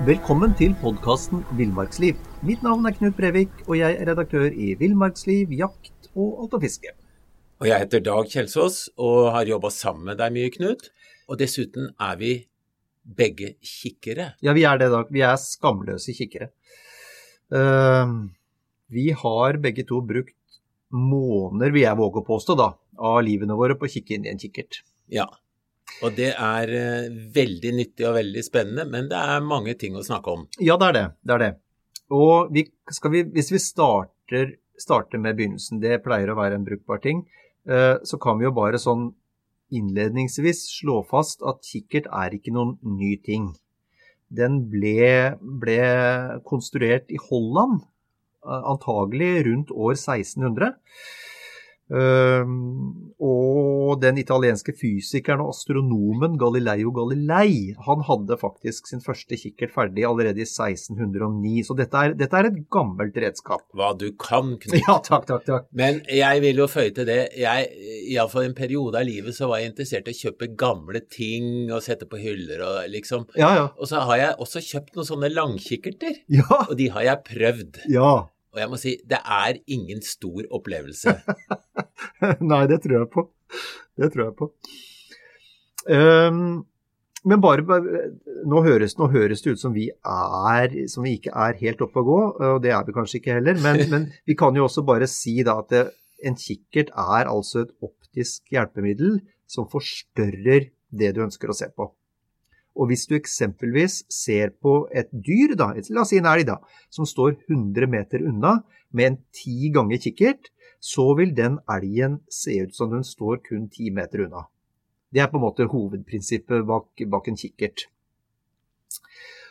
Velkommen til podkasten Villmarksliv. Mitt navn er Knut Brevik, og jeg er redaktør i Villmarksliv, jakt og alt å fiske. Og jeg heter Dag Kjelsås og har jobba sammen med deg mye, Knut. Og dessuten er vi begge kikkere. Ja, vi er det, Dag. Vi er skamløse kikkere. Uh, vi har begge to brukt måneder, vil jeg våge å påstå, da, av livene våre på å kikke inn i en kikkert. Ja. Og det er uh, veldig nyttig og veldig spennende, men det er mange ting å snakke om. Ja, det er det. Det er det. Og vi, vi, hvis vi starter, starter, med begynnelsen, det pleier å være en brukbar ting, uh, så kan vi jo bare sånn innledningsvis slå fast at kikkert er ikke noen ny ting. Den ble, ble konstruert i Holland, uh, antagelig rundt år 1600. Uh, og den italienske fysikeren og astronomen Galileo Galilei han hadde faktisk sin første kikkert ferdig allerede i 1609. Så dette er, dette er et gammelt redskap. Hva du kan, Knut. Ja, takk, takk, takk. Men jeg vil jo føye til det. Jeg, Iallfall en periode av livet så var jeg interessert i å kjøpe gamle ting og sette på hyller og liksom. Ja, ja. Og så har jeg også kjøpt noen sånne langkikkerter. Ja. Og de har jeg prøvd. Ja. Og jeg må si, det er ingen stor opplevelse. Nei, det tror jeg på. Det tror jeg på. Um, men bare, nå høres, nå høres, det ut som vi, er, som vi ikke er helt oppe å gå, og det er vi kanskje ikke heller. Men, men vi kan jo også bare si da at det, en kikkert er altså et optisk hjelpemiddel som forstørrer det du ønsker å se på. Og hvis du eksempelvis ser på et dyr, da, la oss si en elg, da, som står 100 meter unna med en ti ganger kikkert, så vil den elgen se ut som den står kun ti meter unna. Det er på en måte hovedprinsippet bak, bak en kikkert.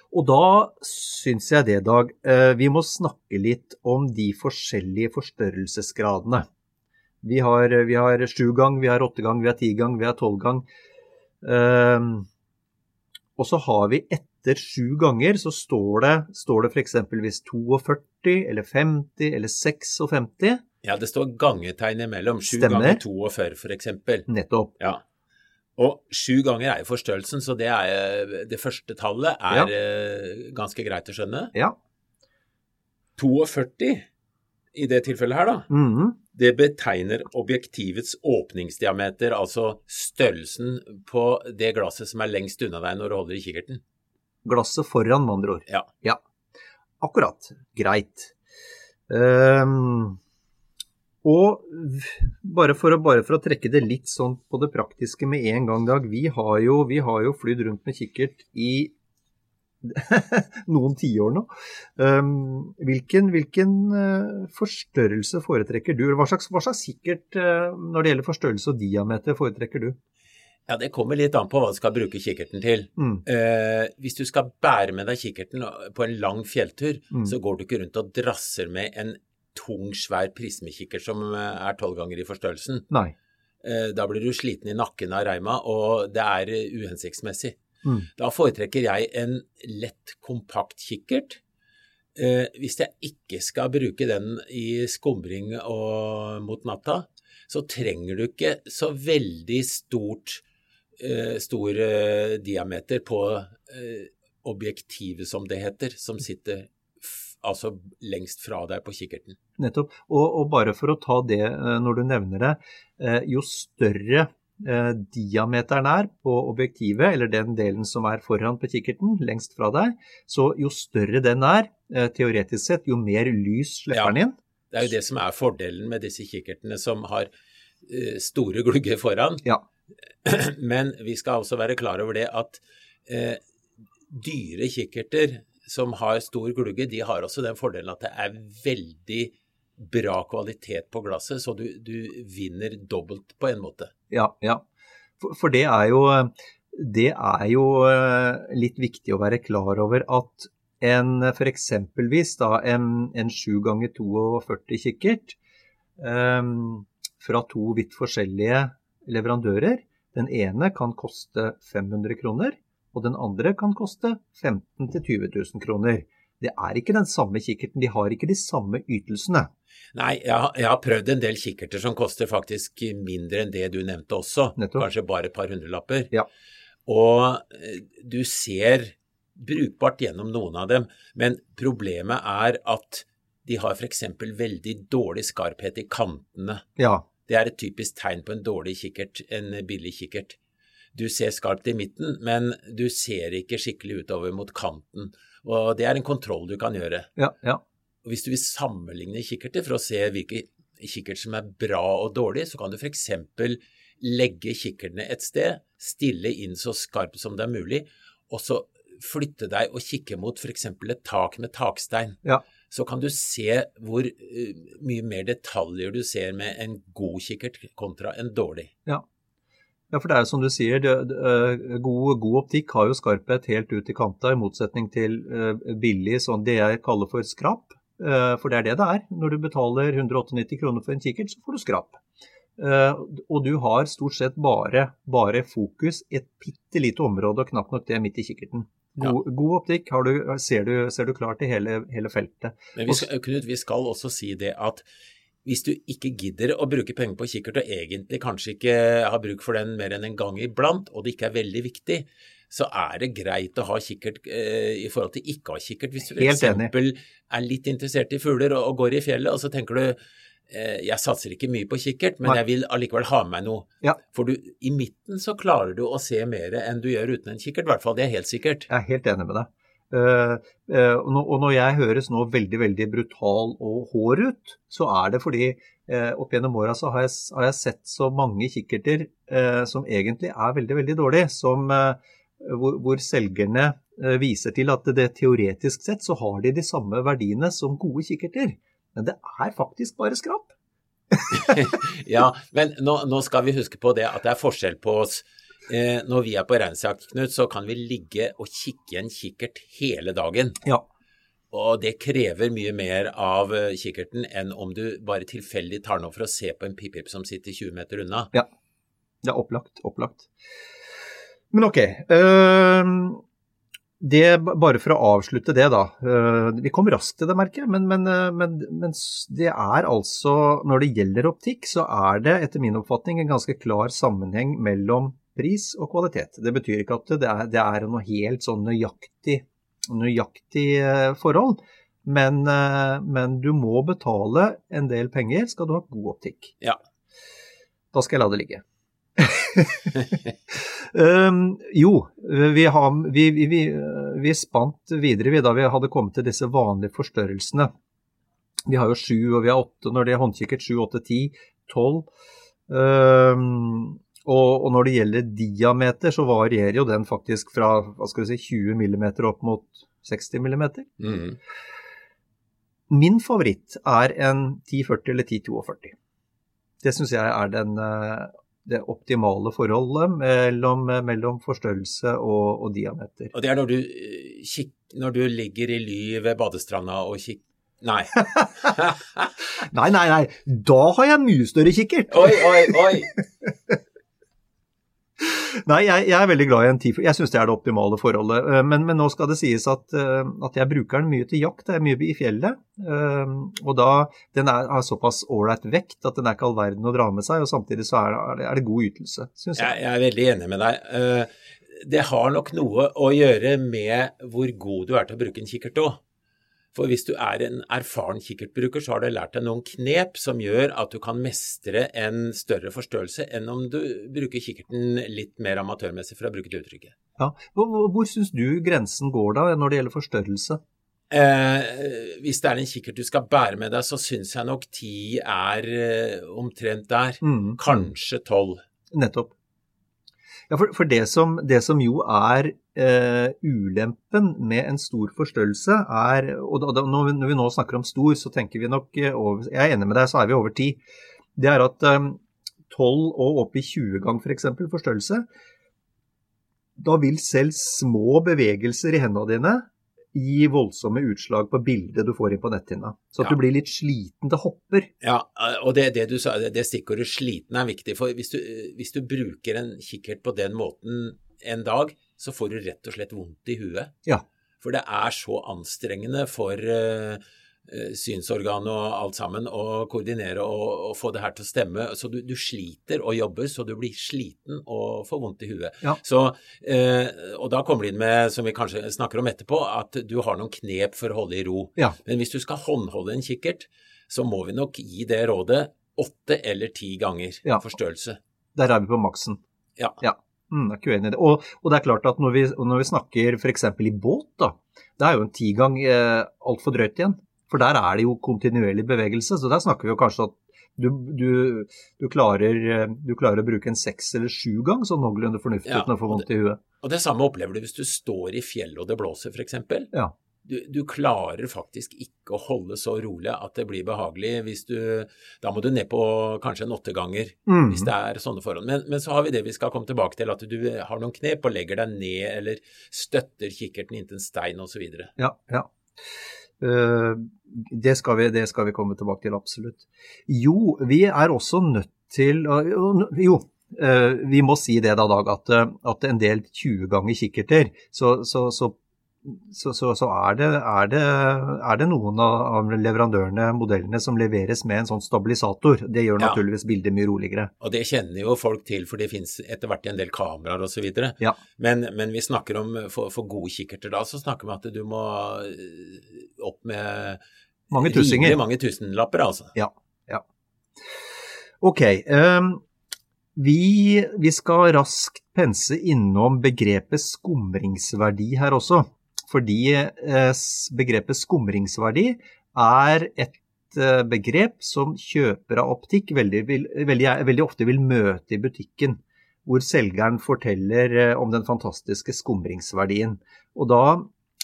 Og da syns jeg det, Dag, vi må snakke litt om de forskjellige forstørrelsesgradene. Vi har, vi sju gang, vi har åtte gang, vi har ti gang, vi har tolv gang. Uh, og så har vi etter sju ganger, så står det, står det f.eks. hvis 42 eller 50 eller 56. Ja, det står gangetegn imellom. Sju ganger 42 f.eks. Nettopp. Ja. Og sju ganger er jo forstørrelsen, så det, er, det første tallet er Ja. eh, ganske greit å skjønne. Ja. 42 i det tilfellet her, da, Mhm. Det betegner objektivets åpningsdiameter, altså størrelsen på det glasset som er lengst unna deg når du holder i kikkerten. Glasset foran, med andre ord. Ja. Ja. Akkurat. Greit. Um, og bare for, å, bare for å trekke det litt sånn på det praktiske med en gang, Dag. Vi har jo, vi har jo flydd rundt med kikkert i noen tiår nå. Ehm, hvilken hvilken eh, forstørrelse foretrekker du? Hva slags, hva slags kikkert eh, når det gjelder forstørrelse og diameter foretrekker du? Ja, Det kommer litt an på hva du skal bruke kikkerten til. Mm. Eh, hvis du skal bære med deg kikkerten på en lang fjelltur, Mm. så går du ikke rundt og drasser med en tung, svær prismekikkert som eh, er tolv ganger i forstørrelsen. Nei. Eh, da blir du sliten i nakken av reima, og det er uhensiktsmessig. Mm. Da foretrekker jeg en lett, kompakt kikkert. Eh, hvis jeg ikke skal bruke den i skumring og mot natta, så trenger du ikke så veldig stort, eh, stor eh, diameter på eh, objektivet, som det heter, som sitter altså lengst fra deg på kikkerten. Nettopp. Og, og bare for å ta det eh, når du nevner det. eh, Jo større diameteren er på objektivet, eller den delen som er foran på kikkerten, lengst fra deg, så jo større den er, eh, teoretisk sett, jo mer lys slipper den inn. Det er jo det som er fordelen med disse kikkertene som har uh, store glugger foran. Ja. Men vi skal også være klar over det at eh, dyre kikkerter som har stor glugge, de har også den fordelen at det er veldig bra kvalitet på glasset, så du, du vinner dobbelt på en måte. Ja, ja. For, for det er jo det er jo eh, litt viktig å være klar over at en f.eks. da en, en 7 ganger 42 kikkert um, fra to vidt forskjellige leverandører. Den ene kan koste 500 kroner, og den andre kan koste 15 000-20 000 kroner. Det er ikke den samme kikkerten, de har ikke de samme ytelsene. Nei, jeg har, jeg har prøvd en del kikkerter som koster faktisk mindre enn det du nevnte også. Nettopp. Kanskje bare et par hundrelapper. Ja. Og eh, du ser brukbart gjennom noen av dem, men problemet er at de har f.eks. veldig dårlig skarphet i kantene. Ja, Det er et typisk tegn på en dårlig kikkert, en billig kikkert. Du ser skarpt i midten, men du ser ikke skikkelig utover mot kanten. Og det er en kontroll du kan gjøre. ja, ja. Og Hvis du vil sammenligne kikkerter for å se hvilke kikkerter som er bra og dårlig, så kan du f.eks. legge kikkertene et sted, stille inn så skarpt som det er mulig, og så flytte deg og kikke mot f.eks. et tak med takstein. Ja. Så kan du se hvor uh, mye mer detaljer du ser med en god kikkert kontra en dårlig. Ja. Ja, for det er jo som du sier, det, det, øh, god, god optikk har jo skarphet helt ut i kanta, i motsetning til uh, billig, sånn det jeg kaller for skrap. Øh, for det er det det er. Når du betaler 198 kroner for en kikkert, så får du skrap. Uh, og du har stort sett bare, bare fokus et bitte lite område, og knapt nok det midt i kikkerten. God, god optikk har du, ser, du, ser du klart i hele, hele feltet. Men vi skal, Knut, vi skal også si det at hvis du ikke gidder å bruke penger på kikkert, og egentlig kanskje ikke har bruk for den mer enn en gang iblant, og det ikke er veldig viktig, så er det greit å ha kikkert eh, i forhold til ikke å ha kikkert. Hvis du f.eks. er litt interessert i fugler og, og går i fjellet, og så tenker du eh, jeg satser ikke mye på kikkert, men Nei. jeg vil allikevel ha med meg noe. Ja. For du, i midten så klarer du å se mer enn du gjør uten en kikkert, i hvert fall det er helt sikkert. Jeg er helt enig med deg. Uh, uh, og når- jeg høres nå veldig veldig brutal og hår ut, så er det fordi uh, opp gjennom åra så har jeg, har jeg sett så mange kikkerter som egentlig er veldig veldig dårlige, som, hvor, hvor selgerne eh, viser til at det teoretisk sett så har de de samme verdiene som gode kikkerter. Men det er faktisk bare skrap. Ja, men nå, nå skal vi huske på det at det er forskjell på oss. Eh, når vi er på reinsjakt, Knut, så kan vi ligge og kikke i en kikkert hele dagen. Ja. Og det krever mye mer av eh, kikkerten enn om du bare tilfeldig tar den opp for å se på en pipip som sitter 20 meter unna. Ja. Det er opplagt. Opplagt. Men ok. øhm, det, bare for å avslutte det, da. øh, vi kom raskt til det, merker jeg. Men, men, øh, men, men det er altså Når det gjelder optikk, så er det etter min oppfatning en ganske klar sammenheng mellom pris og kvalitet. Det betyr ikke at det er, det er noe helt sånn nøyaktig, nøyaktig øh, forhold. Men, men du må betale en del penger skal du ha god optikk. Ja. Da skal jeg la det ligge. Um, jo, vi, har, vi, vi, vi, spant videre vi, da vi hadde kommet til disse vanlige forstørrelsene. Vi har jo sju, og vi har åtte når det er håndkikkert. Sju, åtte, ti, tolv. Um, og, og når det gjelder diameter, så varierer jo den faktisk fra hva skal vi si, 20 mm opp mot 60 mm. Mm. Min favoritt er en 1040 eller 1042. Det syns jeg er den, eh, det optimale forholdet mellom, mellom forstørrelse og, og diameter. Og det er når du, eh, kikk, når du ligger i ly ved badestranda og kikker Nei. Nei, nei, nei, da har jeg mye større kikkert! Oi, oi, oi! Nei, jeg, jeg er veldig glad i en Tifo. Jeg syns det er det optimale forholdet. Eh, Men, men nå skal det sies at, eh, at jeg bruker den mye til jakt. Det er mye i fjellet. Eh, Og da Den er, har såpass ålreit vekt at den er ikke all verden å dra med seg, og samtidig så er det, er det god ytelse, syns jeg. Jeg, jeg er veldig enig med deg. Det har nok noe å gjøre med hvor god du er til å bruke en kikkert òg. For hvis du er en erfaren kikkertbruker, så har du lært deg noen knep som gjør at du kan mestre en større forstørrelse enn om du bruker kikkerten litt mer amatørmessig, for å bruke det uttrykket. Ja. Hvor, hvor, syns du grensen går da, når det gjelder forstørrelse? Eh, hvis det er en kikkert du skal bære med deg, så syns jeg nok ti er eh, omtrent der. Mm. Kanskje tolv. Nettopp. Ja, for, for det, som, det, som, jo er eh, ulempen med en stor forstørrelse, er Og da, når, vi, nå snakker om stor, så tenker vi nok eh, over Jeg er enig med deg, så er vi over ti. Det er at eh, 12 og opp i 20 gang f.eks. For forstørrelse, da vil selv små bevegelser i hendene dine gi voldsomme utslag på bildet du får inn på netthinna. Så at ja. du blir litt sliten. Det hopper. Ja, og det, det du sa, det stikkordet 'sliten' er viktig. For hvis du, hvis du, bruker en kikkert på den måten en dag, så får du rett og slett vondt i huet. Ja. For det er så anstrengende for uh, synsorganet og alt sammen, å koordinere og, og, få det her til å stemme. Så du, du, sliter og jobber, så du blir sliten og får vondt i huet. Ja. Så, eh, og da kommer det inn med, som vi kanskje snakker om etterpå, at du har noen knep for å holde i ro. Ja. Men hvis du skal håndholde en kikkert, så må vi nok gi det rådet åtte eller ti ganger ja. forstørrelse. Der er vi på maksen. Ja. ja. Mm, jeg er ikke uenig i det. Og, og, det er klart at når vi, når vi snakker f.eks. i båt, da, det er jo en tigang eh, altfor drøyt igjen. For der er det jo kontinuerlig bevegelse. Så der snakker vi jo kanskje at du, du, du, klarer, du klarer, å bruke en seks eller sju gang sånn noenlunde fornuftig ja, uten å få vondt i huet. Og det samme opplever du hvis du står i fjellet og det blåser, f.eks. Ja. Du, du, klarer faktisk ikke å holde så rolig at det blir behagelig hvis du Da må du ned på kanskje en åtte ganger, mm. hvis det er sånne forhold. Men, men, så har vi det vi skal komme tilbake til, at du har noen knep og legger deg ned eller støtter kikkerten inntil en stein osv. Ja, ja. Uh, det skal, vi, det skal vi komme tilbake til, absolutt. Jo, vi er også nødt til Jo, uh, vi må si det da, Dag, at, at en del 20 ganger kikkerter, så, så, så så, så, så er, det, er, det, er, det, noen av leverandørene, modellene, som leveres med en sånn stabilisator. Det gjør naturligvis bildet mye roligere. Og det kjenner jo folk til, for det finnes etter hvert en del kameraer osv. Ja. Men, men vi snakker om, for, for, gode kikkerter da, så snakker vi om at du må øh, opp med mange tusinger. mange tusenlapper, altså. Ja. ja. Ok. Um, vi, vi, skal raskt pense innom begrepet skumringsverdi her også. Fordi eh, begrepet skumringsverdi er et eh, begrep som kjøpere av optikk veldig, veldig, veldig, ofte vil møte i butikken. Hvor selgeren forteller eh, om den fantastiske skumringsverdien. Og da,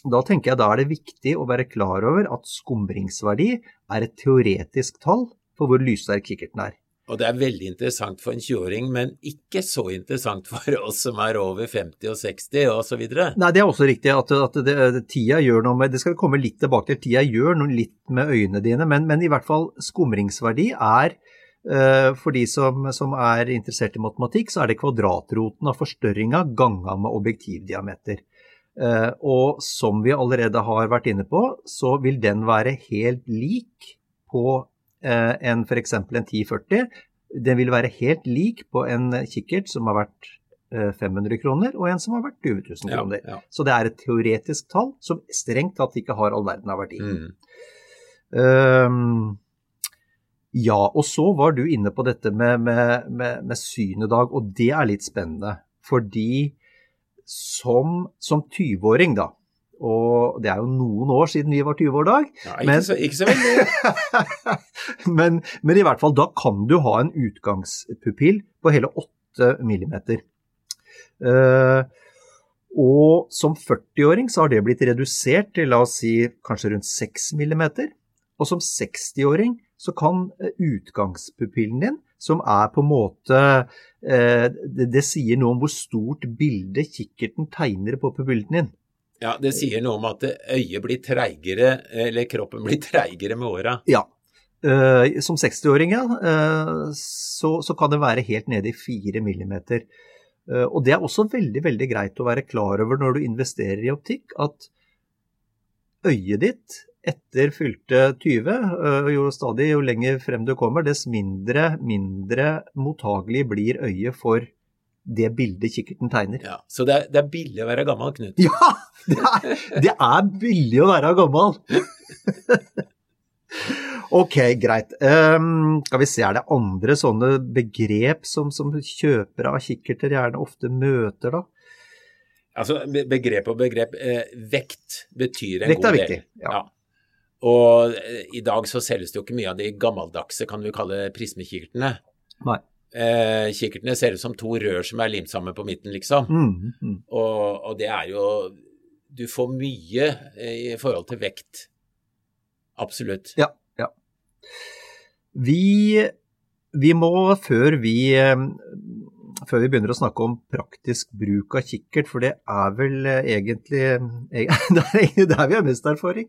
da tenker jeg da er det viktig å være klar over at skumringsverdi er et teoretisk tall for hvor lyssterk kikkerten er. Og det er veldig interessant for en 20-åring, men ikke så interessant for oss som er over 50 og 60 osv. Nei, det er også riktig at, at det, tida gjør noe med Det skal vi komme litt tilbake til. Tida gjør noe litt med øynene dine, men, men i hvert fall skumringsverdi er uh, for de som, som, er interessert i matematikk, så er det kvadratroten av forstørringa ganga med objektivdiameter. Uh, og som vi allerede har vært inne på, så vil den være helt lik på Eh, enn f.eks. en 1040. Den vil være helt lik på en kikkert som har vært 500 eh, kroner, og en som har vært 20 000 kroner. Ja, ja. Så det er et teoretisk tall som strengt tatt ikke har all verden av verdi. Mm. Um, ja, og så var du inne på dette med, med, med, med synedag, og det er litt spennende. Fordi som, som 20-åring, da, og det er jo noen år siden vi var 20 år, Dag. Ja, ikke, men, så, ikke så veldig. men, men, i hvert fall, da kan du ha en utgangspupill på hele 8 millimeter. Uh, og som 40-åring så har det blitt redusert til la oss si kanskje rundt 6 millimeter. Og som 60-åring så kan eh, utgangspupillen din, som er på en måte eh, det, det, sier noe om hvor stort bilde kikkerten tegner på pupillen din. Ja, Det sier noe om at øyet blir treigere, eller kroppen blir treigere med åra. Ja. Uh, som 60-åring, ja, uh, så, så, kan det være helt nede i 4 millimeter. Uh, og det er også veldig, veldig greit å være klar over når du investerer i optikk, at øyet ditt etter fylte 20, jo stadig jo lenger frem du kommer, dess mindre, mindre mottagelig blir øyet for det bildet kikkerten tegner. Ja, Så det er, det er, billig å være gammel, Knut? Ja, det er, det er billig å være gammel. Ok, greit. Um, skal vi se, er det andre sånne begrep som, som kjøpere av kikkerter gjerne ofte møter, da? Altså, begrep og begrep. Eh, vekt betyr en Vekt god er viktig, ja. ja. Og eh, i dag så selges det jo ikke mye av de gammeldagse, kan vi kalle prismekikkertene. Nei. Eh, kikkertene ser ut som to rør som er limt sammen på midten, liksom. Mm, mm. Og, og det er jo Du får mye eh, i forhold til vekt. Absolutt. Ja, ja. Vi, vi må, før vi, eh, før vi begynner å snakke om praktisk bruk av kikkert, for det er vel eh, egentlig Det er der vi har mest erfaring,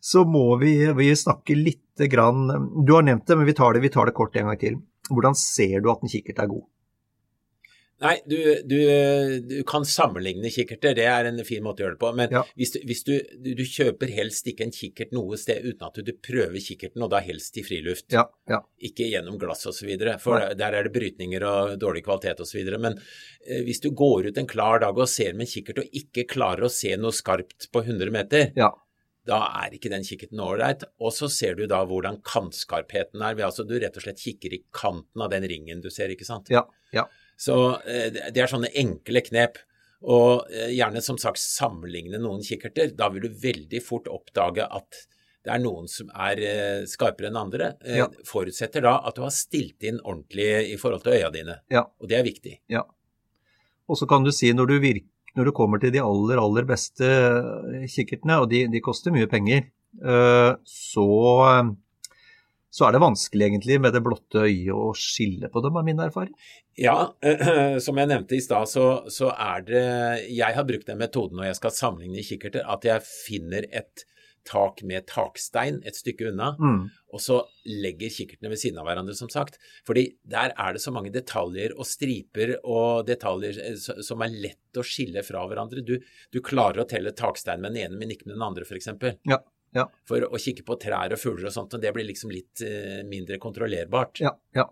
så må vi, vi snakke lite grann Du har nevnt det, men vi tar det, vi tar det kort en gang til. Hvordan ser du at en kikkert er god? Nei, du, du, du kan sammenligne kikkerter, det er en fin måte å gjøre det på. Men Ja. hvis, du, hvis du, kjøper helst ikke en kikkert noe sted uten at du, du prøver kikkerten, og da helst i friluft. Ja, ja. Ikke gjennom glass osv., for Nei. der er det brytninger og dårlig kvalitet osv. Men eh, hvis du går ut en klar dag og ser med en kikkert og ikke klarer å se noe skarpt på 100 meter, ja. Da er ikke den kikkerten ålreit. Og så ser du da hvordan kantskarpheten er. Altså du rett og slett kikker i kanten av den ringen du ser, ikke sant. ja, ja. Så eh, det er sånne enkle knep. Og eh, gjerne som sagt sammenligne noen kikkerter. Da vil du veldig fort oppdage at det er noen som er eh, skarpere enn andre. Ja. Forutsetter da at du har stilt inn ordentlig i forhold til øya dine. Ja. Og det er viktig. Ja. Og så kan du si når du, virk, når du kommer til de aller, aller beste eh, kikkertene, og de, de koster mye penger, eh, så, så er det vanskelig egentlig med det blotte øyet å skille på dem, er min erfaring. Ja, som jeg nevnte i stad, så, så er det Jeg har brukt den metoden når jeg skal sammenligne kikkerter, at jeg finner et tak med takstein et stykke unna, Mm. og så legger kikkertene ved siden av hverandre, som sagt. Fordi der er det så mange detaljer og striper og detaljer eh, som er lett å skille fra hverandre. Du, du klarer å telle takstein med den ene, men ikke med den andre, f.eks. Ja, ja. For å kikke på trær og fugler og sånt, og det blir liksom litt uh, mindre kontrollerbart. Ja, ja.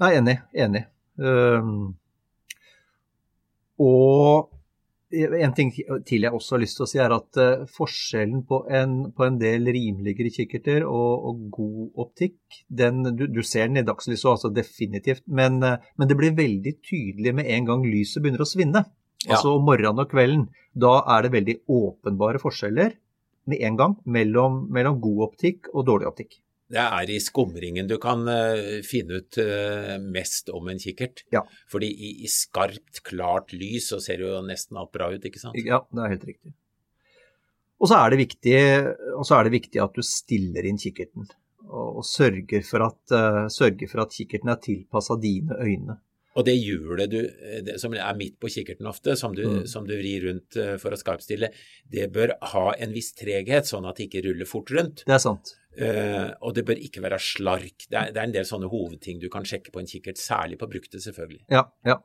Nei, enig. Enig. Um, og en ting til jeg også har lyst til å si, er at eh, forskjellen på en, på en del rimeligere kikkerter og, og god optikk, den, du, du ser den i dagslyset, altså definitivt, men, eh, men det blir veldig tydelig med en gang lyset begynner å svinne. Ja. Altså om morgenen og kvelden. Da er det veldig åpenbare forskjeller med en gang mellom, mellom god optikk og dårlig optikk. Det er i skumringen du kan eh, finne ut eh, mest om en kikkert. Ja. Fordi i, i skarpt, klart lys så ser det jo nesten alt bra ut, ikke sant? Ja, det er helt riktig. Og så er det viktig, og så er det viktig at du stiller inn kikkerten. Og, og sørger, for at, uh, sørger for at kikkerten er tilpassa dine øyne. Og det hjulet du, det, som er midt på kikkerten ofte, som du, Mm. som du vrir rundt for å skarpstille, det bør ha en viss treghet, sånn at det ikke ruller fort rundt. Det er sant. Eh, og det bør ikke være slark. Det er, det er en del sånne hovedting du kan sjekke på en kikkert, særlig på brukte, selvfølgelig. Ja, ja.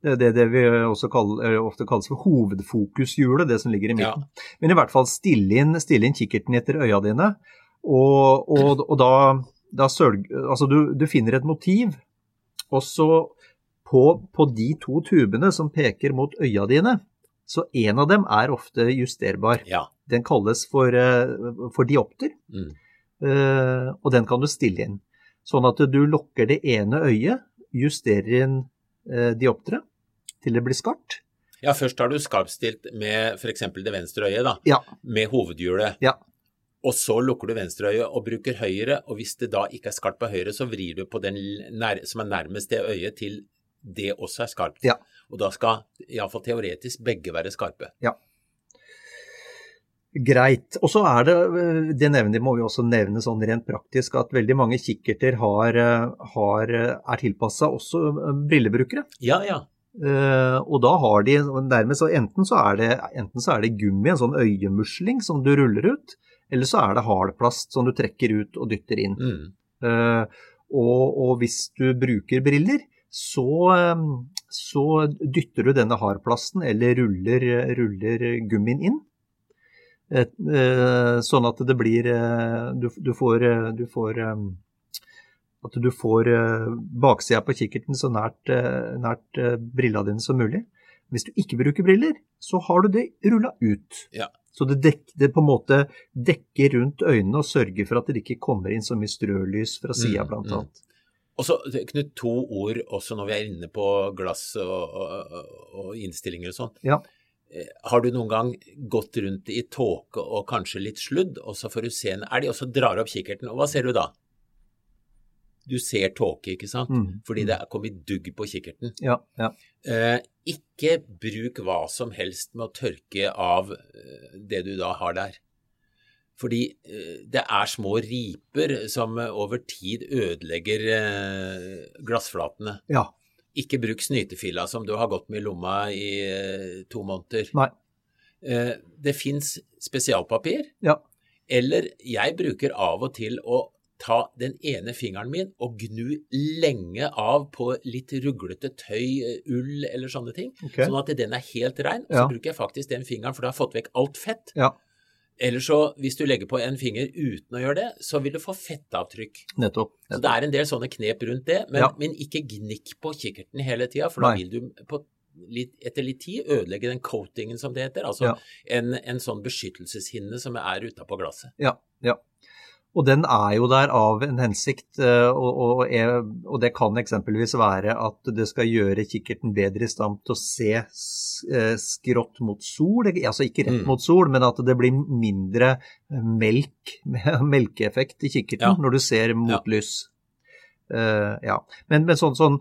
Det er det, det vi også kaller, ofte kalles for hovedfokushjulet, det som ligger i midten. Men i hvert fall stille inn, stille inn kikkerten etter øya dine, og, og, og da, da sørg, altså du, du finner et motiv, og så på, på de to tubene som peker mot øya dine, så en av dem er ofte justerbar. Ja. Den kalles for, eh, for diopter, Mm. Eh, og den kan du stille inn. Sånn at du lukker det ene øyet, justerer inn eh, diopteret til det blir skarpt. ja, først har du skarpstilt med f.eks. det venstre øyet, da. Ja, med hovedhjulet. Ja. Og så lukker du venstre øye og bruker høyre, og hvis det da ikke er skarpt på høyre, så vrir du på den som er nærmest det øyet til det også er skarpt. Ja. Og da skal iallfall teoretisk begge være skarpe. Greit. Og så er det, eh, det nevner, må vi også nevne sånn rent praktisk, at veldig mange kikkerter har, eh, har, eh, er tilpassa også brillebrukere. Ja, ja. Eh, og da har de nærmest så enten så er det, enten så er det gummi, en sånn øyemusling som du ruller ut, eller så er det hardplast som du trekker ut og dytter inn. Mm. Eh, og, og hvis du bruker briller, så, så dytter du denne hardplasten eller ruller, ruller gummien inn. Eh, eh, sånn at det blir eh, Du, du får, eh, du får At du får baksida på kikkerten så nært, nært brilla dine som mulig. Hvis du ikke bruker briller, så har du det rulla ut. ja. Så det, dek, det på en måte dekker rundt øynene og sørger for at det ikke kommer inn så mye strølys fra sida, Mm, blant mm. annet. Og så Knut, to ord også når vi er inne på glass og, og, og innstillinger og sånn. Ja. Eh, Har du noen gang gått rundt i tåke og kanskje litt sludd, og så får du se en elg, og så drar du opp kikkerten, og hva ser du da? Du ser tåke, ikke sant? Mm. Fordi det er kommet dugg på kikkerten. Ja, ja. Eh, ikke bruk hva som helst med å tørke av eh, det du da har der. Fordi eh, det er små riper som over tid ødelegger glassflatene. ja. Ikke bruk snytefilla som du har gått med i lomma i eh, to måneder. Nei. Eh, det fins spesialpapir, Ja. eller jeg bruker av og til å ta den ene fingeren min og gnu lenge av på litt ruglete tøy, eh, ull eller sånne ting, Ok. sånn at den er helt rein. Og så Ja. bruker jeg faktisk den fingeren, for da har jeg fått vekk alt fett. Ja. Eller så, hvis du legger på en finger uten å gjøre det, så vil du få fettavtrykk. Nettopp. Så det er en del sånne knep rundt det, men, Ja. men ikke gnikk på kikkerten hele tida, for da Nei. vil du på litt, etter litt tid ødelegge den coatingen som det heter. Altså Ja. en, en sånn beskyttelseshinne som er utapå glasset. Ja, ja. Og den er jo der av en hensikt, eh, og, og, er, og det kan eksempelvis være at det skal gjøre kikkerten bedre i stand til å se eh, skrått mot sol, altså ikke rett Mm. mot sol, men at det blir mindre melk, melkeeffekt i kikkerten Ja. når du ser mot Ja. lys. Uh, ja. Men, men sånn, sånn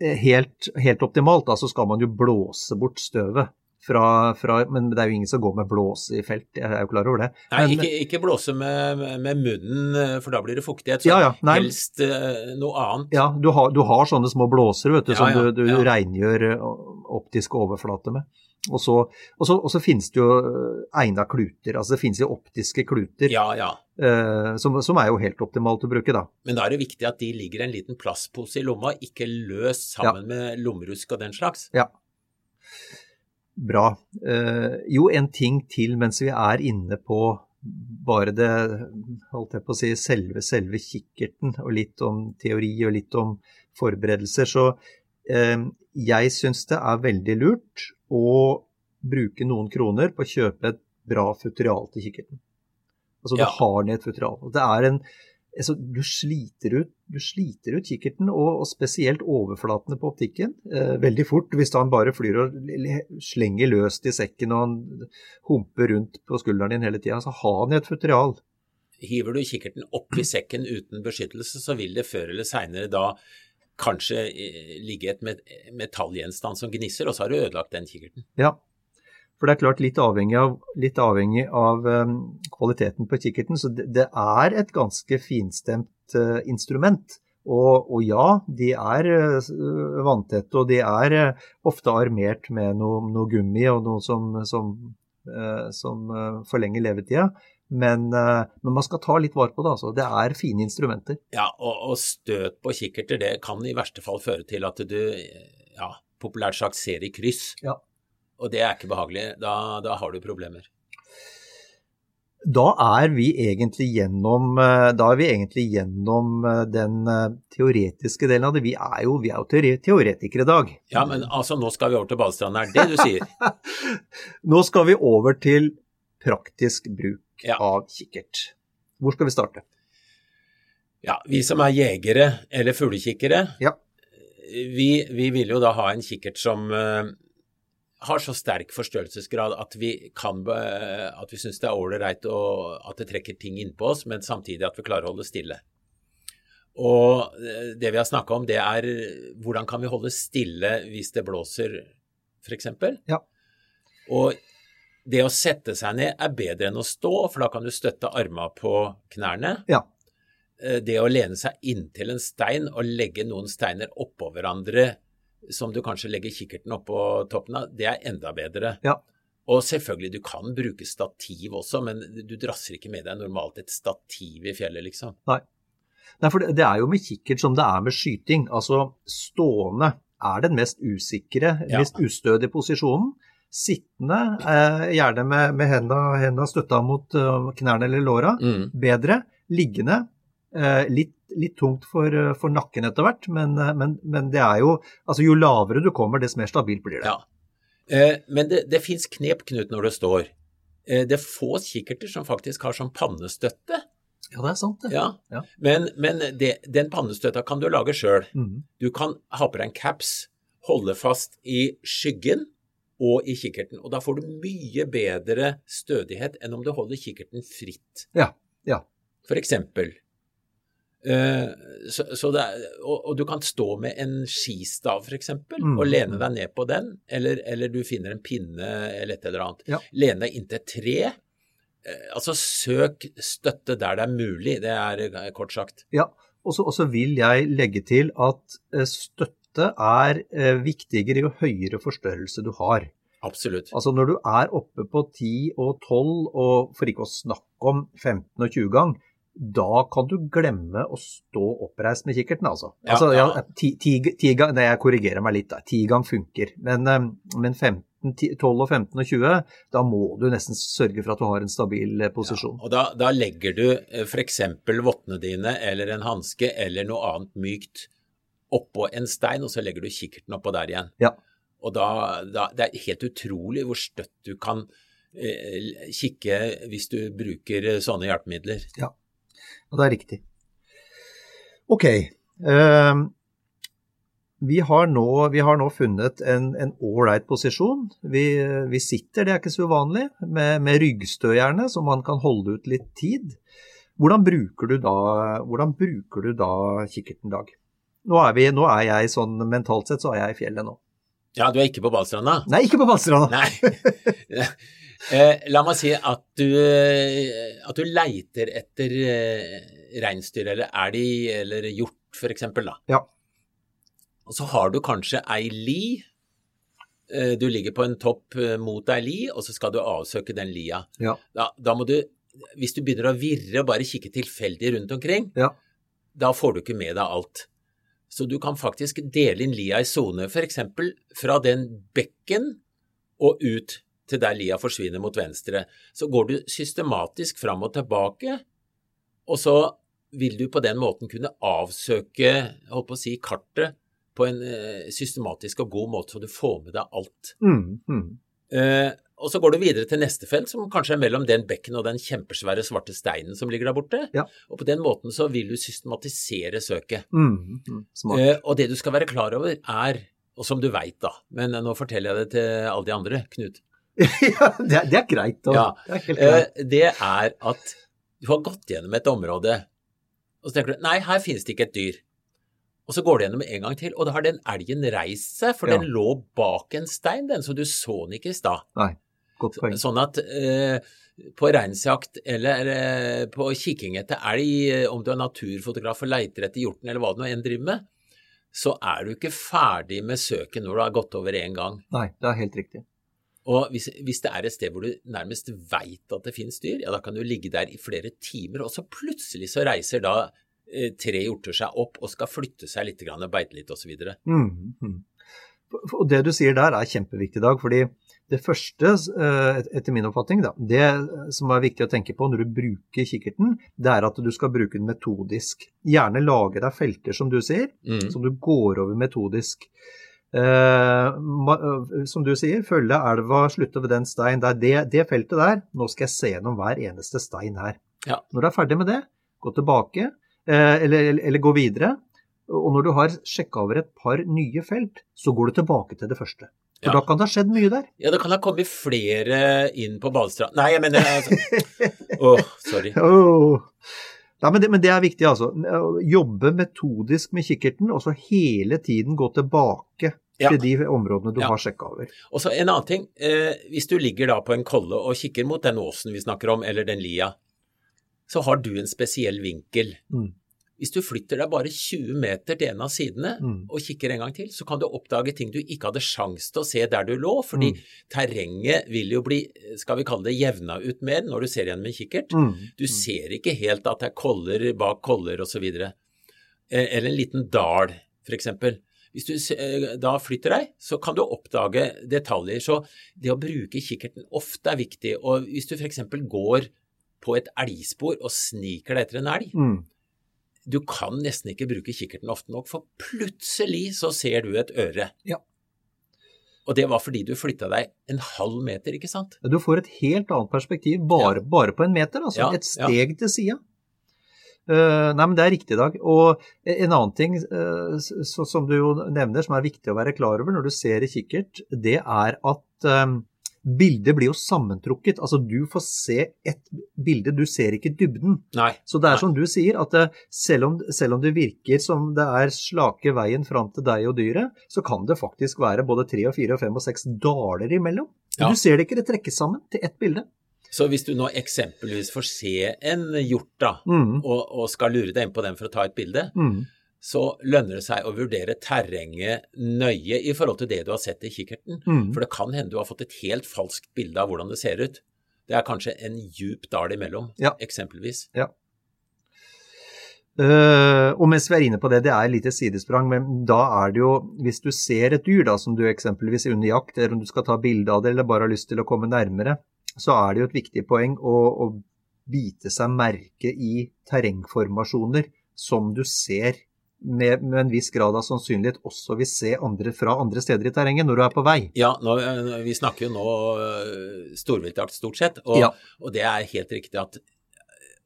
helt, helt optimalt da, så skal man jo blåse bort støvet. Fra, fra, men det er jo ingen som går med blåse i felt, jeg er jo klar over det. Nei, Men- ikke, ikke blåse med, med munnen, for da blir det fuktighet. Så Ja, ja, nei. helst uh, noe annet. Ja, du har, du har sånne små blåser vet du, Ja, som ja, du, du ja. rengjør eh, optisk overflate med. Og så, og så, og så finnes det jo eh, egna kluter. Altså det finnes jo optiske kluter, Ja, ja. eh, som, som er jo helt optimalt å bruke, da. Men da er det viktig at de ligger i en liten plastpose i lomma, ikke løst sammen med lommerusk og den slags. Ja. Bra. Eh, jo, en ting til mens vi er inne på bare det, holdt jeg på å si, selve, selve kikkerten, og litt om teori og litt om forberedelser. Så eh, jeg syns det er veldig lurt å bruke noen kroner på å kjøpe et bra futural til kikkerten. Altså Ja. du har ned et futurial. Og Det er en altså, du, sliter ut, du sliter ut kikkerten, og, og spesielt overflatene på optikken, eh, veldig fort. Hvis han bare flyr og slenger løst i sekken og han humper rundt på skulderen din hele tida, så har han et futurial. Hiver du kikkerten opp i sekken uten beskyttelse, så vil det før eller seinere da kanskje eh, ligge et met metallgjenstand som gnisser, og så har du ødelagt den kikkerten. Ja. For det er klart litt avhengig av, litt avhengig av um, kvaliteten på kikkerten, så det, det er et ganske finstemt uh, instrument. Og, og ja, de er uh, vanntette, og de er uh, ofte armert med noe, noe gummi og noe som, som, som forlenger levetida. Men, men man skal ta litt vare på det. altså. Det er fine instrumenter. Ja, og, og støt på kikkerter, det kan i verste fall føre til at du, ja, populært sagt, ser i kryss. Ja. Og det er ikke behagelig. Da, da har du problemer. Da er gjennom, eh, da er vi egentlig gjennom eh, den eh, teoretiske delen av det. Vi er jo, vi er jo teore- teoretikere i dag. Ja, men altså, nå skal vi over til badestranden, er det det du sier? Nå skal vi over til praktisk bruk Ja. av kikkert. Hvor skal vi starte? Ja, vi som er jegere eller fuglekikkere, Ja. vi, vi vil jo da ha en kikkert som har så sterk forstørrelsesgrad at vi kan at vi syns det er ålreit at det trekker ting innpå oss, men samtidig at vi klarer å holde stille. Og eh, det vi har snakka om, det er hvordan kan vi holde stille hvis det blåser, f.eks. Ja. Og det å sette seg ned er bedre enn å stå, for da kan du støtte arma på knærne. Ja. Eh, Det å lene seg inntil en stein og legge noen steiner oppå hverandre, som du kanskje legger kikkerten oppå toppen av, det er enda bedre. Ja. Og selvfølgelig, du kan bruke stativ også, men du drasser ikke med deg normalt et stativ i fjellet, liksom. Nei, for det, det er jo med kikkert som det er med skyting. Altså stående er den mest usikre, Ja. mest ustødige posisjonen. Sittende, eh, gjerne med, med hendene, hendene støtta mot uh, knærne eller låra, bedre. Liggende, eh, litt, litt tungt for, eh, for nakken etter hvert, men, eh, men, men det er jo Altså jo lavere du kommer, dess mer stabilt blir det. Ja. Eh, Men det, det fins knep, Knut, når du står. Eh, Det er få kikkerter som faktisk har sånn pannestøtte. Ja, det er sant, det. Ja. Ja. Men, men det, den pannestøtta kan du lage sjøl. Mm. Du kan ha på deg en caps, holde fast i skyggen og i kikkerten. Og da får du mye bedre stødighet enn om du holder kikkerten fritt. Ja, ja. For eksempel. Eh, så, så er, og, og du kan stå med en skistav, eksempel, Mm. og lene deg ned på den. Eller, eller du finner en pinne eller et eller annet. Ja. Lene deg inntil et tre. Eh, altså søk støtte der det er mulig, det er eh, kort sagt. Ja, og så vil jeg legge til at støtte er viktigere jo høyere forstørrelse du har. Absolutt. Altså når du er oppe på 10 og 12, og for ikke å snakke om 15 og 20 gang, da kan du glemme å stå oppreist med kikkerten, altså. Ja, altså ja, ja. ti, ti, ti nei, jeg korrigerer meg litt, da. Ti gang funker. Men, eh, men 15, 12 og 15 og 20, da må du nesten sørge for at du har en stabil posisjon. posisjon. Og da, da legger du f.eks. vottene dine eller en hanske eller noe annet mykt oppå en stein, og så legger du kikkerten oppå der igjen. Ja. Og da, da Det er helt utrolig hvor støtt du kan eh, kikke hvis du bruker eh, sånne hjelpemidler. Og det er riktig. Ok. Uh, vi, har nå, vi har nå funnet en en ålreit posisjon. Vi, vi sitter, det er ikke så uvanlig, med, med ryggstø gjerne, så man kan holde ut litt tid. Hvordan bruker du da, hvordan bruker du da kikkerten, Dag? Nå er, vi, nå er jeg sånn mentalt sett så er jeg i fjellet nå. Ja, du er ikke på Ballstranda? Nei, ikke på Valstranda. Eh, La meg si at du, eh, at du leiter etter eh, reinsdyr eller elg eller hjort, f.eks. Ja. Og så har du kanskje ei li. Eh, Du ligger på en topp mot ei li, og så skal du avsøke den lia. Ja. Da, da må du, hvis du begynner å virre og bare kikke tilfeldig rundt omkring, Ja. da får du ikke med deg alt. Så du kan faktisk dele inn lia i sone, f.eks. fra den bekken og ut til der lia forsvinner mot venstre. Så går du systematisk fram og tilbake, og så vil du på den måten kunne avsøke holdt på å si, kartet på en eh, systematisk og god måte, så du får med deg alt. Mm, mm. Eh, og så går du videre til neste felt, som kanskje er mellom den bekken og den kjempesvære svarte steinen som ligger der borte. Ja. Og på den måten så vil du systematisere søket. Mm, mm. Eh, og det du skal være klar over er, og som du veit da, men nå forteller jeg det til alle de andre, Knut, ja, det, er- det er greit. Og, Ja. Det er greit. eh, det er at du har gått gjennom et område, og så tenker du nei, her finnes det ikke et dyr. Og så går du gjennom en gang til, og da har den elgen reist seg, for Ja. den lå bak en stein, den, så du så den ikke i stad. Nei, godt poeng. Sånn at eh, på reinsjakt eller eh, på kikking etter elg, eh, om du er naturfotograf og leiter etter hjorten eller hva du nå enn driver med, så er du ikke ferdig med søket når du har gått over én gang. Nei, det er helt riktig. Og hvis, hvis det er et sted hvor du nærmest veit at det finnes dyr, ja da kan du ligge der i flere timer, og så plutselig så reiser da eh, tre hjorter seg opp og skal flytte seg litt, grann, beite litt osv. Mm, mm. Og det du sier der er kjempeviktig i dag, fordi det første, eh, etter min oppfatning, da, det som er viktig å tenke på når du bruker kikkerten, det er at du skal bruke den metodisk. Gjerne lage deg felter, som du sier, Mm. som du går over metodisk. Eh, eh, som du sier, følge elva, slutte ved den stein der. Det, det feltet der, nå skal jeg se gjennom hver eneste stein her. Ja. Når du er ferdig med det, gå tilbake, eh, eller, eller, gå videre. Og når du har sjekka over et par nye felt, så går du tilbake til det første. For Ja. da kan det ha skjedd mye der. Ja, det kan ha kommet flere inn på badestranda Nei, jeg mener altså Åh, sorry. Oh. Nei, men, det, men det er viktig, altså. Jobbe metodisk med kikkerten, og så hele tiden gå tilbake Ja. til de områdene du Ja. har sjekka over. Og så en annen ting. Eh, hvis du ligger da på en kolle og kikker mot den åsen vi snakker om, eller den lia, så har du en spesiell vinkel. Mm. Hvis du flytter deg bare 20 meter til en av sidene Mm. og kikker en gang til, så kan du oppdage ting du ikke hadde sjans til å se der du lå, fordi Mm. terrenget vil jo bli, skal vi kalle det, jevna ut mer når du ser igjen med kikkert. Mm. Du ser ikke helt at det er koller bak koller osv. Eller en liten dal, f.eks. Hvis du eh, da flytter deg, så kan du oppdage detaljer. Så det å bruke kikkerten ofte er viktig. Og hvis du f.eks. går på et elgspor og sniker deg etter en elg, Mm. du kan nesten ikke bruke kikkerten ofte nok, for plutselig så ser du et øre. Og det var fordi du flytta deg en halv meter, ikke sant? Du får et helt annet perspektiv bare, Ja. bare på en meter, altså Ja, et steg til sida. Nei, men det er riktig, Dag. Og en annen ting eh, så, som du jo nevner, som er viktig å være klar over når du ser i kikkert, det er at eh, bildet blir jo sammentrukket. Altså du får se et bilde, du ser ikke dybden. Nei. Så det er Nei. som du sier, at eh, selv om, selv om det virker som det er slake veien fram til deg og dyret, så kan det faktisk være både tre og fire og fem og seks daler imellom. Ja. Du ser det ikke, det trekkes sammen til ett bilde. Så hvis du nå eksempelvis får se en hjort, da, Mm. og, og skal lure deg inn på den for å ta et bilde, Mm. så lønner det seg å vurdere terrenget nøye i forhold til det du har sett i kikkerten. Mm. For det kan hende du har fått et helt falskt bilde av hvordan det ser ut. Det er kanskje en djup dal imellom, Ja. eksempelvis. Eh, og mens vi er inne på det, det er et lite sidesprang, men da er det jo Hvis du ser et dyr da, som du eksempelvis er under jakt, eller om du skal ta bilde av det, eller bare har lyst til å komme nærmere, så er det jo et viktig poeng å, å bite seg merke i terrengformasjoner som du ser med, med en viss grad av sannsynlighet også vil se andre fra andre steder i terrenget når du er på vei. Ja, nå, eh, vi snakker jo nå øh, storviltjakt stort sett, og, Ja. og det er helt riktig at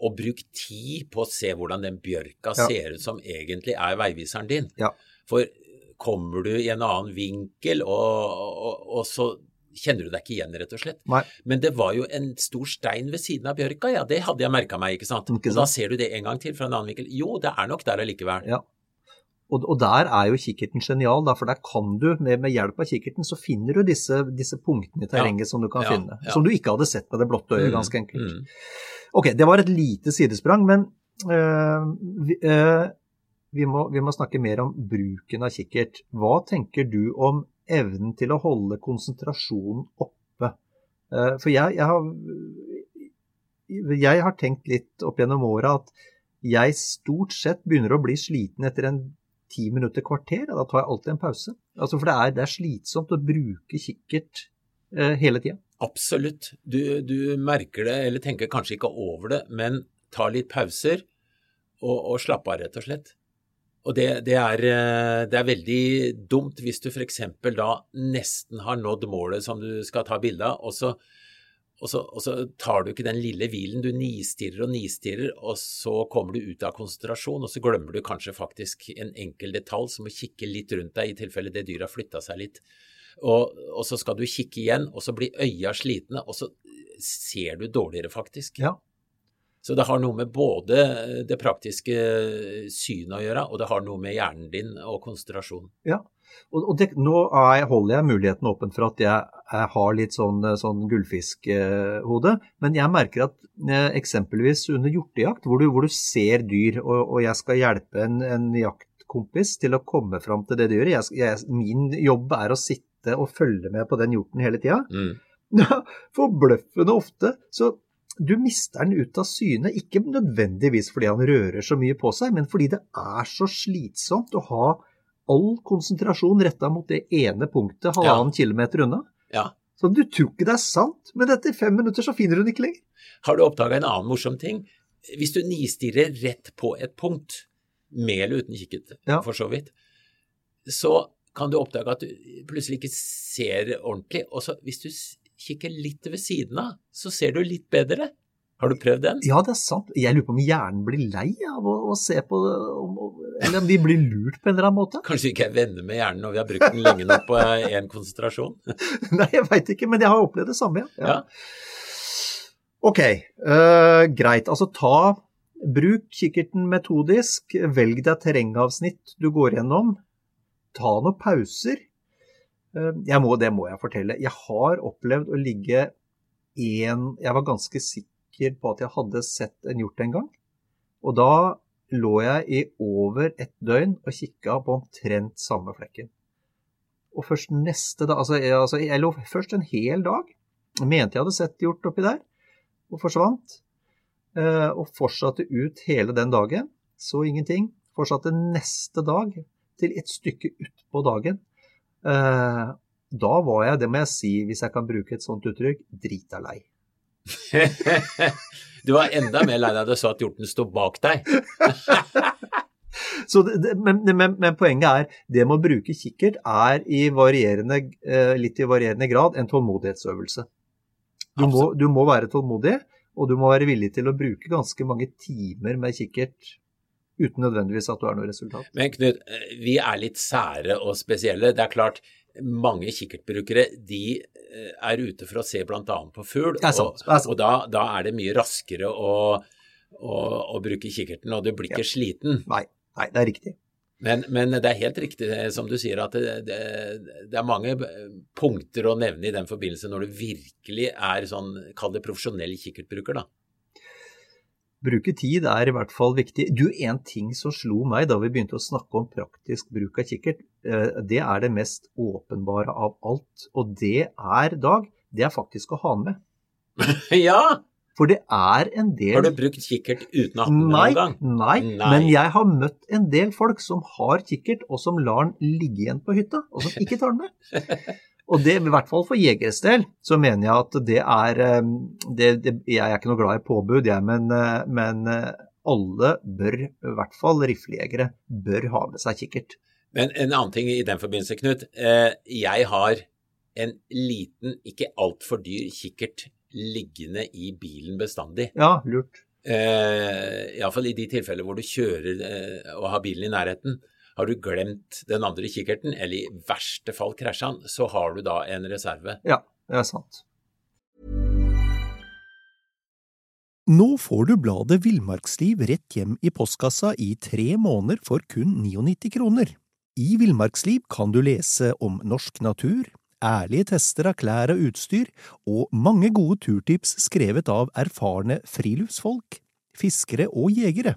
å bruke tid på å se hvordan den bjørka Ja. ser ut som egentlig er veiviseren din. Ja. For kommer du i en annen vinkel, og, og, og så kjenner du deg ikke igjen, rett og slett. Nei. Men det var jo en stor stein ved siden av bjørka, ja, det hadde jeg merka meg, ikke sant. Ikke Og da ser du det en gang til fra en annen vinkel. Jo, det er nok der allikevel. Ja. Og, og der er jo kikkerten genial, da, for der kan du, med, med hjelp av kikkerten, så finner du disse, disse punktene i terrenget som du kan Ja, finne. ja. Som du ikke hadde sett med det blotte øyet, Mm, ganske enkelt. mm. Ok, det var et lite sidesprang, men øh, vi, øh, vi, må, vi må snakke mer om bruken av kikkert. Hva tenker du om evnen til å holde konsentrasjonen oppe? Eh, for jeg, jeg, har, jeg har tenkt litt opp gjennom åra at jeg stort sett begynner å bli sliten etter en ti minutter, kvarter. Da tar jeg alltid en pause. Altså, for det er, det er slitsomt å bruke kikkert eh, hele tida. Absolutt. Du, du merker det, eller tenker kanskje ikke over det, men ta litt pauser og, og slapp av, rett og slett. Og det, det, er, eh, det er veldig dumt hvis du f.eks. da nesten har nådd målet som du skal ta bilde av, og så, og, så, og så tar du ikke den lille hvilen. Du nistirrer og nistirrer, og så kommer du ut av konsentrasjon, og så glemmer du kanskje faktisk en enkel detalj som å kikke litt rundt deg i tilfelle det dyret har flytta seg litt. Og, og så skal du kikke igjen, og så blir øya slitne, og så ser du dårligere, faktisk. Ja. Så det har noe med både det praktiske synet å gjøre, og det har noe med hjernen din og konsentrasjon. Ja, og, det, nå er, holder jeg muligheten åpen for at jeg, jeg har litt sånn, sånn gullfiskhode, men jeg merker at eh, eksempelvis under hjortejakt, hvor du, hvor du ser dyr, og, og jeg skal hjelpe en, en jaktkompis til å komme fram til det dyret jeg, jeg, Min jobb er å sitte og følge med på den hjorten hele tida. Mm. Forbløffende ofte så du mister den ut av syne, ikke nødvendigvis fordi han rører så mye på seg, men fordi det er så slitsomt å ha all konsentrasjon retta mot det ene punktet halvannen kilometer unna. Ja. Så du tror ikke det er sant, men etter fem minutter så finner du den ikke lenger. Har du oppdaga en annen morsom ting? Hvis du nistirrer rett på et punkt, med eller uten kikkert, Ja. for så vidt, så kan du oppdage at du plutselig ikke ser ordentlig. Og så hvis du kikker litt ved siden av, så ser du litt bedre. Har du prøvd den? Ja, det er sant. Jeg lurer på om hjernen blir lei av å, å se på det, om, eller om de blir lurt på en eller annen måte. Kanskje vi ikke er venner med hjernen når vi har brukt den lenge nok på én konsentrasjon? Nei, jeg veit ikke, men jeg har opplevd det samme, ja. Ja. Ok, uh, greit. Altså ta Bruk kikkerten metodisk. Velg deg terrengavsnitt du går gjennom. Ta noen pauser. Eh, jeg må, det må jeg fortelle. Jeg har opplevd å ligge en Jeg var ganske sikker på at jeg hadde sett en hjort en gang. Og da lå jeg i over et døgn og kikka på omtrent samme flekken. Og først neste dag Altså, jeg, altså, jeg lå først en hel dag. Mente jeg hadde sett hjort oppi der, og forsvant. Eh, og fortsatte ut hele den dagen. Så ingenting. Fortsatte neste dag til et stykke utpå dagen. Eh, da var jeg, det må jeg si, hvis jeg kan bruke et sånt uttrykk, drita lei. Du var enda mer lei deg da du så at hjorten sto bak deg. Så det, men, men, men, poenget er det med å bruke kikkert er i varierende, eh, litt i varierende grad en tålmodighetsøvelse. Du må, du må, være tålmodig, og du må være villig til å bruke ganske mange timer med kikkert uten nødvendigvis at du har noe resultat. Men Knut, eh, vi er litt sære og spesielle. Det er klart, mange kikkertbrukere de eh, er ute for å se bl.a. på fugl, og, og da, da, er det mye raskere å å, bruke kikkerten, og du blir ikke ja. sliten. Nei, nei, det er riktig. Men, men, det er helt riktig som du sier, at det, det, det, er mange punkter å nevne i den forbindelse når du virkelig er sånn, kall det profesjonell kikkertbruker, da. Bruke tid er i hvert fall viktig. Du, En ting som slo meg da vi begynte å snakke om praktisk bruk av kikkert, eh, det er det mest åpenbare av alt. Og det er, Dag, det er faktisk å ha med. ja! For det er en del Har du brukt kikkert uten å ha den noen gang? Nei, men jeg har møtt en del folk som har kikkert, og som lar den ligge igjen på hytta, og som ikke tar den med. Og det, i hvert fall for jegeres del, så mener jeg at det er ehm, det, det, Jeg er ikke noe glad i påbud, jeg, men, eh, men eh, alle bør, i hvert fall riflejegere, bør ha med seg kikkert. Men en annen ting i den forbindelse, Knut. Eh, jeg har en liten, ikke altfor dyr kikkert liggende i bilen bestandig. Ja, lurt. Iallfall i de tilfeller hvor du kjører og har bilen i nærheten. Har du glemt den andre kikkerten, eller i verste fall krasja den, så har du da en reserve. Ja, det er sant. Nå får du bladet Villmarksliv rett hjem i postkassa i tre måneder for kun 99 kroner. I Villmarksliv kan du lese om norsk natur, ærlige tester av klær og utstyr, og mange gode turtips skrevet av erfarne friluftsfolk, fiskere og jegere.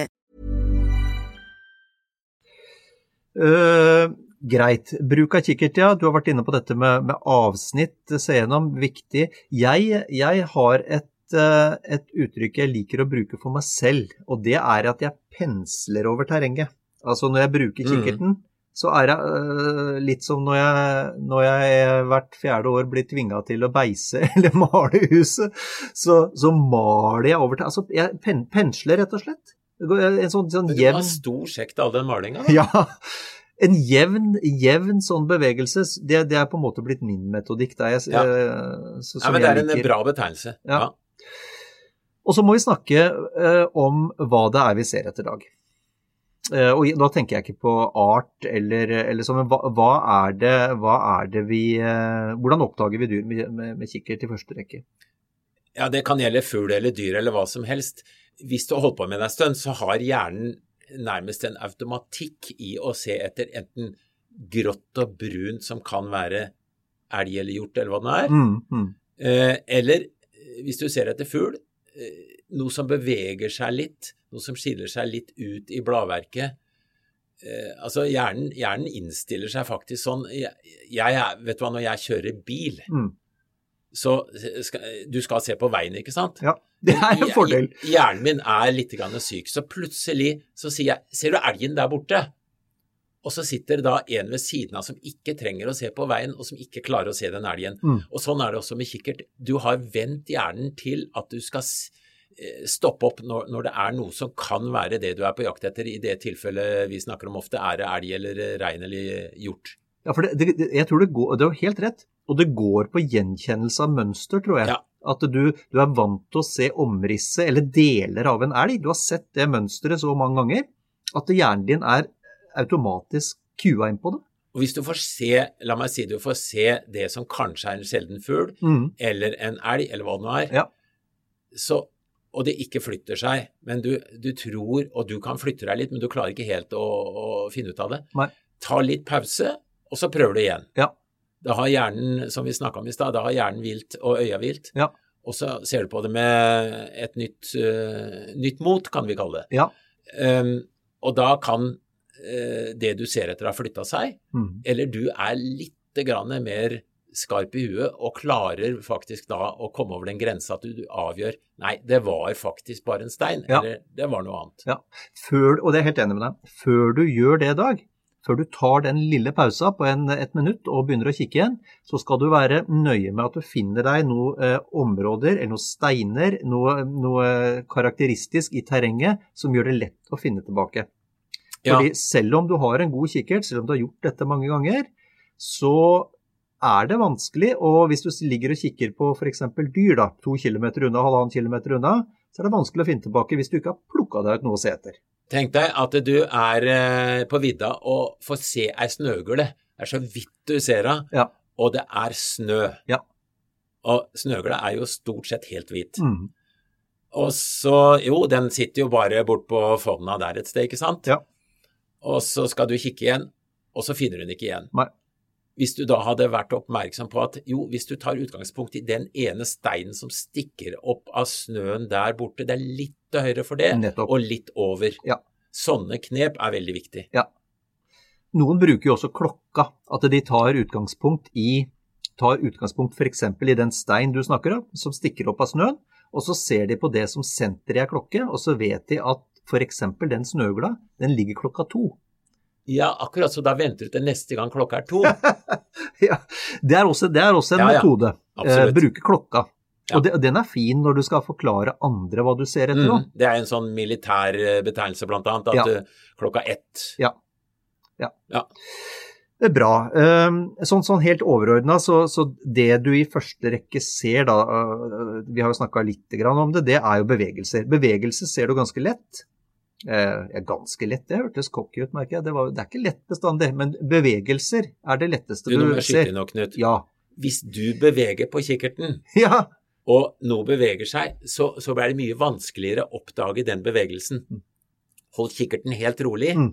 Uh, greit. Bruk av kikkert, ja. Du har vært inne på dette med, med avsnitt. Se gjennom, viktig. Jeg, jeg har et, uh, et, uttrykk jeg liker å bruke for meg selv, og det er at jeg pensler over terrenget. Altså når jeg bruker mm. kikkerten, mm. så er det uh, litt som når jeg, når jeg hvert fjerde år blir tvinga til å beise eller male huset, så, så maler jeg over terrenget. Altså, jeg pen, pensler rett og slett. En sånn, sånn jevn Du har stor sjekt av den malinga? Ja. En jevn, jevn sånn bevegelse, det, det, er på en måte blitt min metodikk. Der jeg, ja. Eh, så, ja, men det er en bra betegnelse. Ja. ja. Og så må vi snakke eh, om hva det er vi ser etter dag. Eh, og da tenker jeg ikke på art eller, eller sånn, men hva, hva, er det, hva, er det, vi eh, Hvordan oppdager vi dyr med, med, med kikkert i første rekke? Ja, det kan gjelde fugl eller dyr eller hva som helst hvis du har holdt på med det en stund, så har hjernen nærmest en automatikk i å se etter enten grått og brunt, som kan være elg eller hjort, eller hva det er, mm, mm. Eh, eller hvis du ser etter fugl, eh, noe som beveger seg litt, noe som skiller seg litt ut i bladverket. Eh, altså hjernen, hjernen, innstiller seg faktisk sånn jeg, jeg, Vet du hva, når jeg kjører bil, mm. så skal, du skal se på veien, ikke sant? Ja. Det er en fordel. Hjernen min er litt syk, så plutselig så sier jeg Ser du elgen der borte? Og så sitter det da en ved siden av som ikke trenger å se på veien, og som ikke klarer å se den elgen. Mm. Og sånn er det også med kikkert. Du har vendt hjernen til at du skal eh, stoppe opp når, når, det er noe som kan være det du er på jakt etter. I det tilfellet vi snakker om ofte, er det elg eller rein eller hjort. Ja, for det, det, jeg tror det går, det er jo helt rett. Og det går på gjenkjennelse av mønster, tror jeg. Ja. At du, du, er vant til å se omrisset eller deler av en elg. Du har sett det mønsteret så mange ganger at hjernen din er automatisk kua inn på det. Og hvis du får se, la meg si du får se det som kanskje er en sjelden fugl, mm. eller en elg, eller hva det nå er, ja. så, og det ikke flytter seg, men du, du, tror, og du kan flytte deg litt, men du klarer ikke helt å, å finne ut av det, Nei. ta litt pause, og så prøver du igjen. Ja. Da har hjernen, som vi snakka om i stad, da har hjernen vilt og øya vilt. Ja. Og så ser du på det med et nytt, uh, nytt mot, kan vi kalle det. Ja. Um, og da kan uh, det du ser etter ha flytta seg, Mm. eller du er litt grann mer skarp i huet og klarer faktisk da å komme over den grensa at du, avgjør Nei, det var faktisk bare en stein, Ja. eller det var noe annet. Ja. Før, og det er jeg helt enig med deg. Før du gjør det, Dag, før du tar den lille pausa på en, et minutt og begynner å kikke igjen, så skal du være nøye med at du finner deg noen eh, områder eller noen steiner, noe, noe karakteristisk i terrenget som gjør det lett å finne tilbake. Ja. Fordi selv om du har en god kikkert, selv om du har gjort dette mange ganger, så er det vanskelig, og hvis du ligger og kikker på f.eks. dyr, da, to kilometer unna, halvannen kilometer unna, så er det vanskelig å finne tilbake hvis du ikke har plukka deg ut noe å se etter. Tenk deg at du er eh, på vidda og får se ei snøugle. Det er så vidt du ser henne, Ja. og det er snø. Ja. Og snøugla er jo stort sett helt hvit. Mm. Og så, jo, den sitter jo bare bort på fonna der et sted, ikke sant? Ja. Og så skal du kikke igjen, og så finner du den ikke igjen. Nei. Hvis du da hadde vært oppmerksom på at jo, hvis du tar utgangspunkt i den ene steinen som stikker opp av snøen der borte, det er litt til høyre for det, Nettopp. og litt over. Ja. Sånne knep er veldig viktig. Noen bruker jo også klokka, at de tar utgangspunkt i tar utgangspunkt f.eks. i den stein du snakker om, som stikker opp av snøen, og så ser de på det som senter i ei klokke, og så vet de at f.eks. den snøgla, den ligger klokka to. Ja, akkurat, så da venter du til neste gang klokka er to. Ja, det er også, det er også en Ja, ja. metode. Eh, bruke klokka. Ja. Og det, den er fin når du skal forklare andre hva du ser etter. Mm, det er en sånn militær eh, betegnelse, blant annet, at eh, klokka ett Ja. Ja. Ja. Det er bra. Um, Sånn, sånn helt overordna, så, så det du i første rekke ser da, uh, vi har jo snakka litt om det, det er jo bevegelser. Bevegelser ser du ganske lett. Eh, ja, ganske lett, det hørtes cocky ut, merker jeg. Det, var, det er ikke lett bestandig, men bevegelser er det letteste Du, du, nå ser. inn Knut. Ja. Hvis du beveger på kikkerten, ja. og noe beveger seg, så, så blir det mye vanskeligere å oppdage den bevegelsen. Hold kikkerten helt rolig. Mm.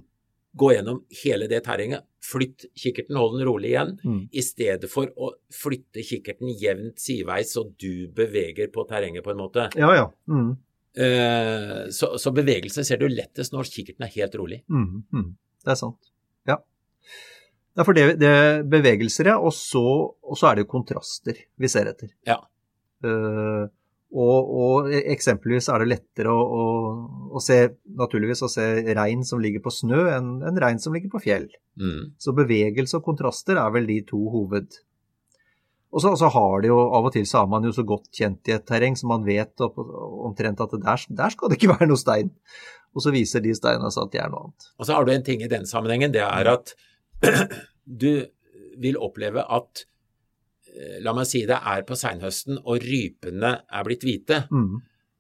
Gå gjennom hele det terrenget. Flytt kikkerten, hold den rolig igjen. Mm. I stedet for å flytte kikkerten jevnt sideveis så du beveger på terrenget, på en måte. Ja, ja. Mm. Eh, så, så bevegelse ser du lettest når kikkerten er helt rolig. Mm, mm. Det er sant. Ja. Det er for det, det er bevegelser, ja. Og så, og så er det jo kontraster vi ser etter. Ja. Uh, og, og eksempelvis er det lettere å, å, å se naturligvis å se regn som ligger på snø, enn en regn som ligger på fjell. Mm. Så bevegelse og kontraster er vel de to hoved... Og så, så har de jo av og til så er man jo så godt kjent i et terreng som man vet opp, omtrent at der, der skal det ikke være noe stein. Og så viser de steinene seg at de er noe annet. Og så har du en ting i den sammenhengen, det er at du vil oppleve at eh, La meg si det er på seinhøsten og rypene er blitt hvite. Mm.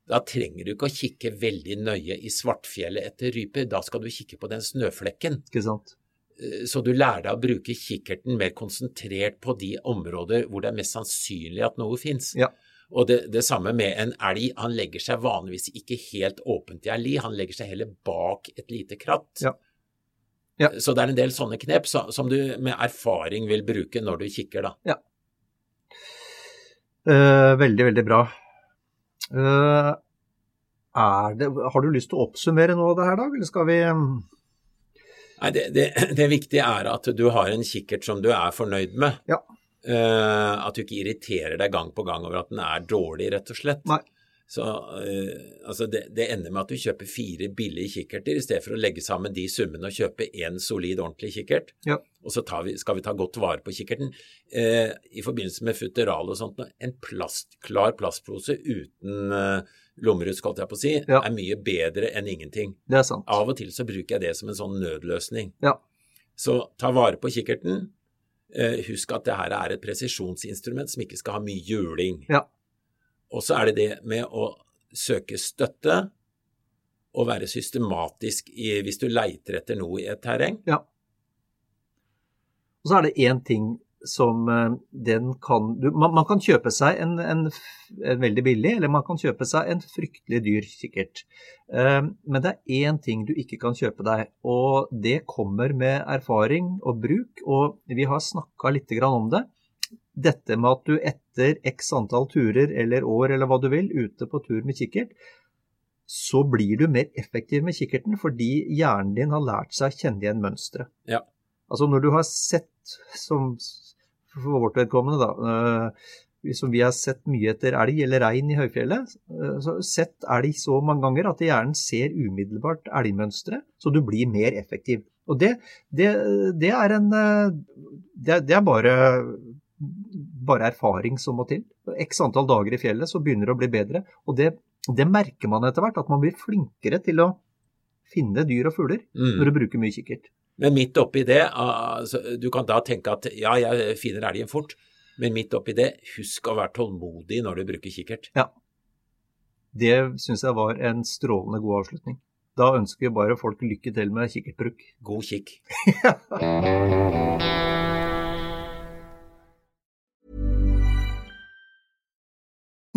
Da trenger du ikke å kikke veldig nøye i Svartfjellet etter ryper. Da skal du kikke på den snøflekken. Ikke sant? Eh, Så du lærer deg å bruke kikkerten mer konsentrert på de områder hvor det er mest sannsynlig at noe fins. Ja. Og det, det samme med en elg. Han legger seg vanligvis ikke helt åpent i ei li, han legger seg heller bak et lite kratt. Ja. Ja. Så det er en del sånne knep som du med erfaring vil bruke når du kikker, da. Eh, veldig, veldig bra. Eh, er det, har du lyst til å oppsummere noe av det her, da? eller skal vi mm, Nei, det, det, det viktige er at du har en kikkert som du er fornøyd med. Ja. Uh, at du ikke irriterer deg gang på gang over at den er dårlig, rett og slett. Nei. Så uh, altså det, det ender med at du kjøper fire billige kikkerter i stedet for å legge sammen de summene og kjøpe én solid, ordentlig kikkert. Ja. Og så tar vi, skal vi ta godt vare på kikkerten. Uh, I forbindelse med futteral og sånt, en plast, klar plastpose uten lommerusk, holdt jeg på å si, Ja. er mye bedre enn ingenting. Det er sant. Av og til så bruker jeg det som en sånn nødløsning. Ja. Så ta vare på kikkerten. Eh, husk at det her er et presisjonsinstrument som ikke skal ha mye juling. Ja. Og så er det det med å søke støtte og være systematisk i, hvis du leiter etter noe i et terreng. Og så er det én ting som eh, den kan du, man, man, kan kjøpe seg en, en, en, veldig billig, eller man kan kjøpe seg en fryktelig dyr kikkert. Eh, men det er én ting du ikke kan kjøpe deg, og det kommer med erfaring og bruk. Og vi har snakka litt om det. Dette med at du etter x antall turer eller år eller hva du vil, ute på tur med kikkert, så blir du mer effektiv med kikkerten fordi hjernen din har lært seg å kjenne igjen mønstre. Ja. Altså når du har sett, som for vårt vedkommende, da, eh, som vi har sett mye etter elg eller rein i høyfjellet, eh, så har sett elg så mange ganger at hjernen ser umiddelbart elgmønsteret, så du blir mer effektiv. Og det, det, det er en eh, det, det er bare, bare erfaring som må til. X antall dager i fjellet, så begynner det å bli bedre. Og det, det merker man etter hvert, at man blir flinkere til å finne dyr og fugler mm. når du bruker mye kikkert. Men midt oppi det, altså, du kan da tenke at ja, jeg finner elgen fort, men midt oppi det, husk å være tålmodig når du bruker kikkert. Ja. Det syns jeg var en strålende god avslutning. Da ønsker vi bare folk lykke til med kikkertbruk. God kikk.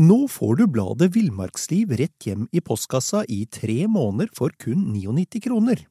Nå får du bladet Villmarksliv rett hjem i postkassa i tre måneder for kun 99 kroner.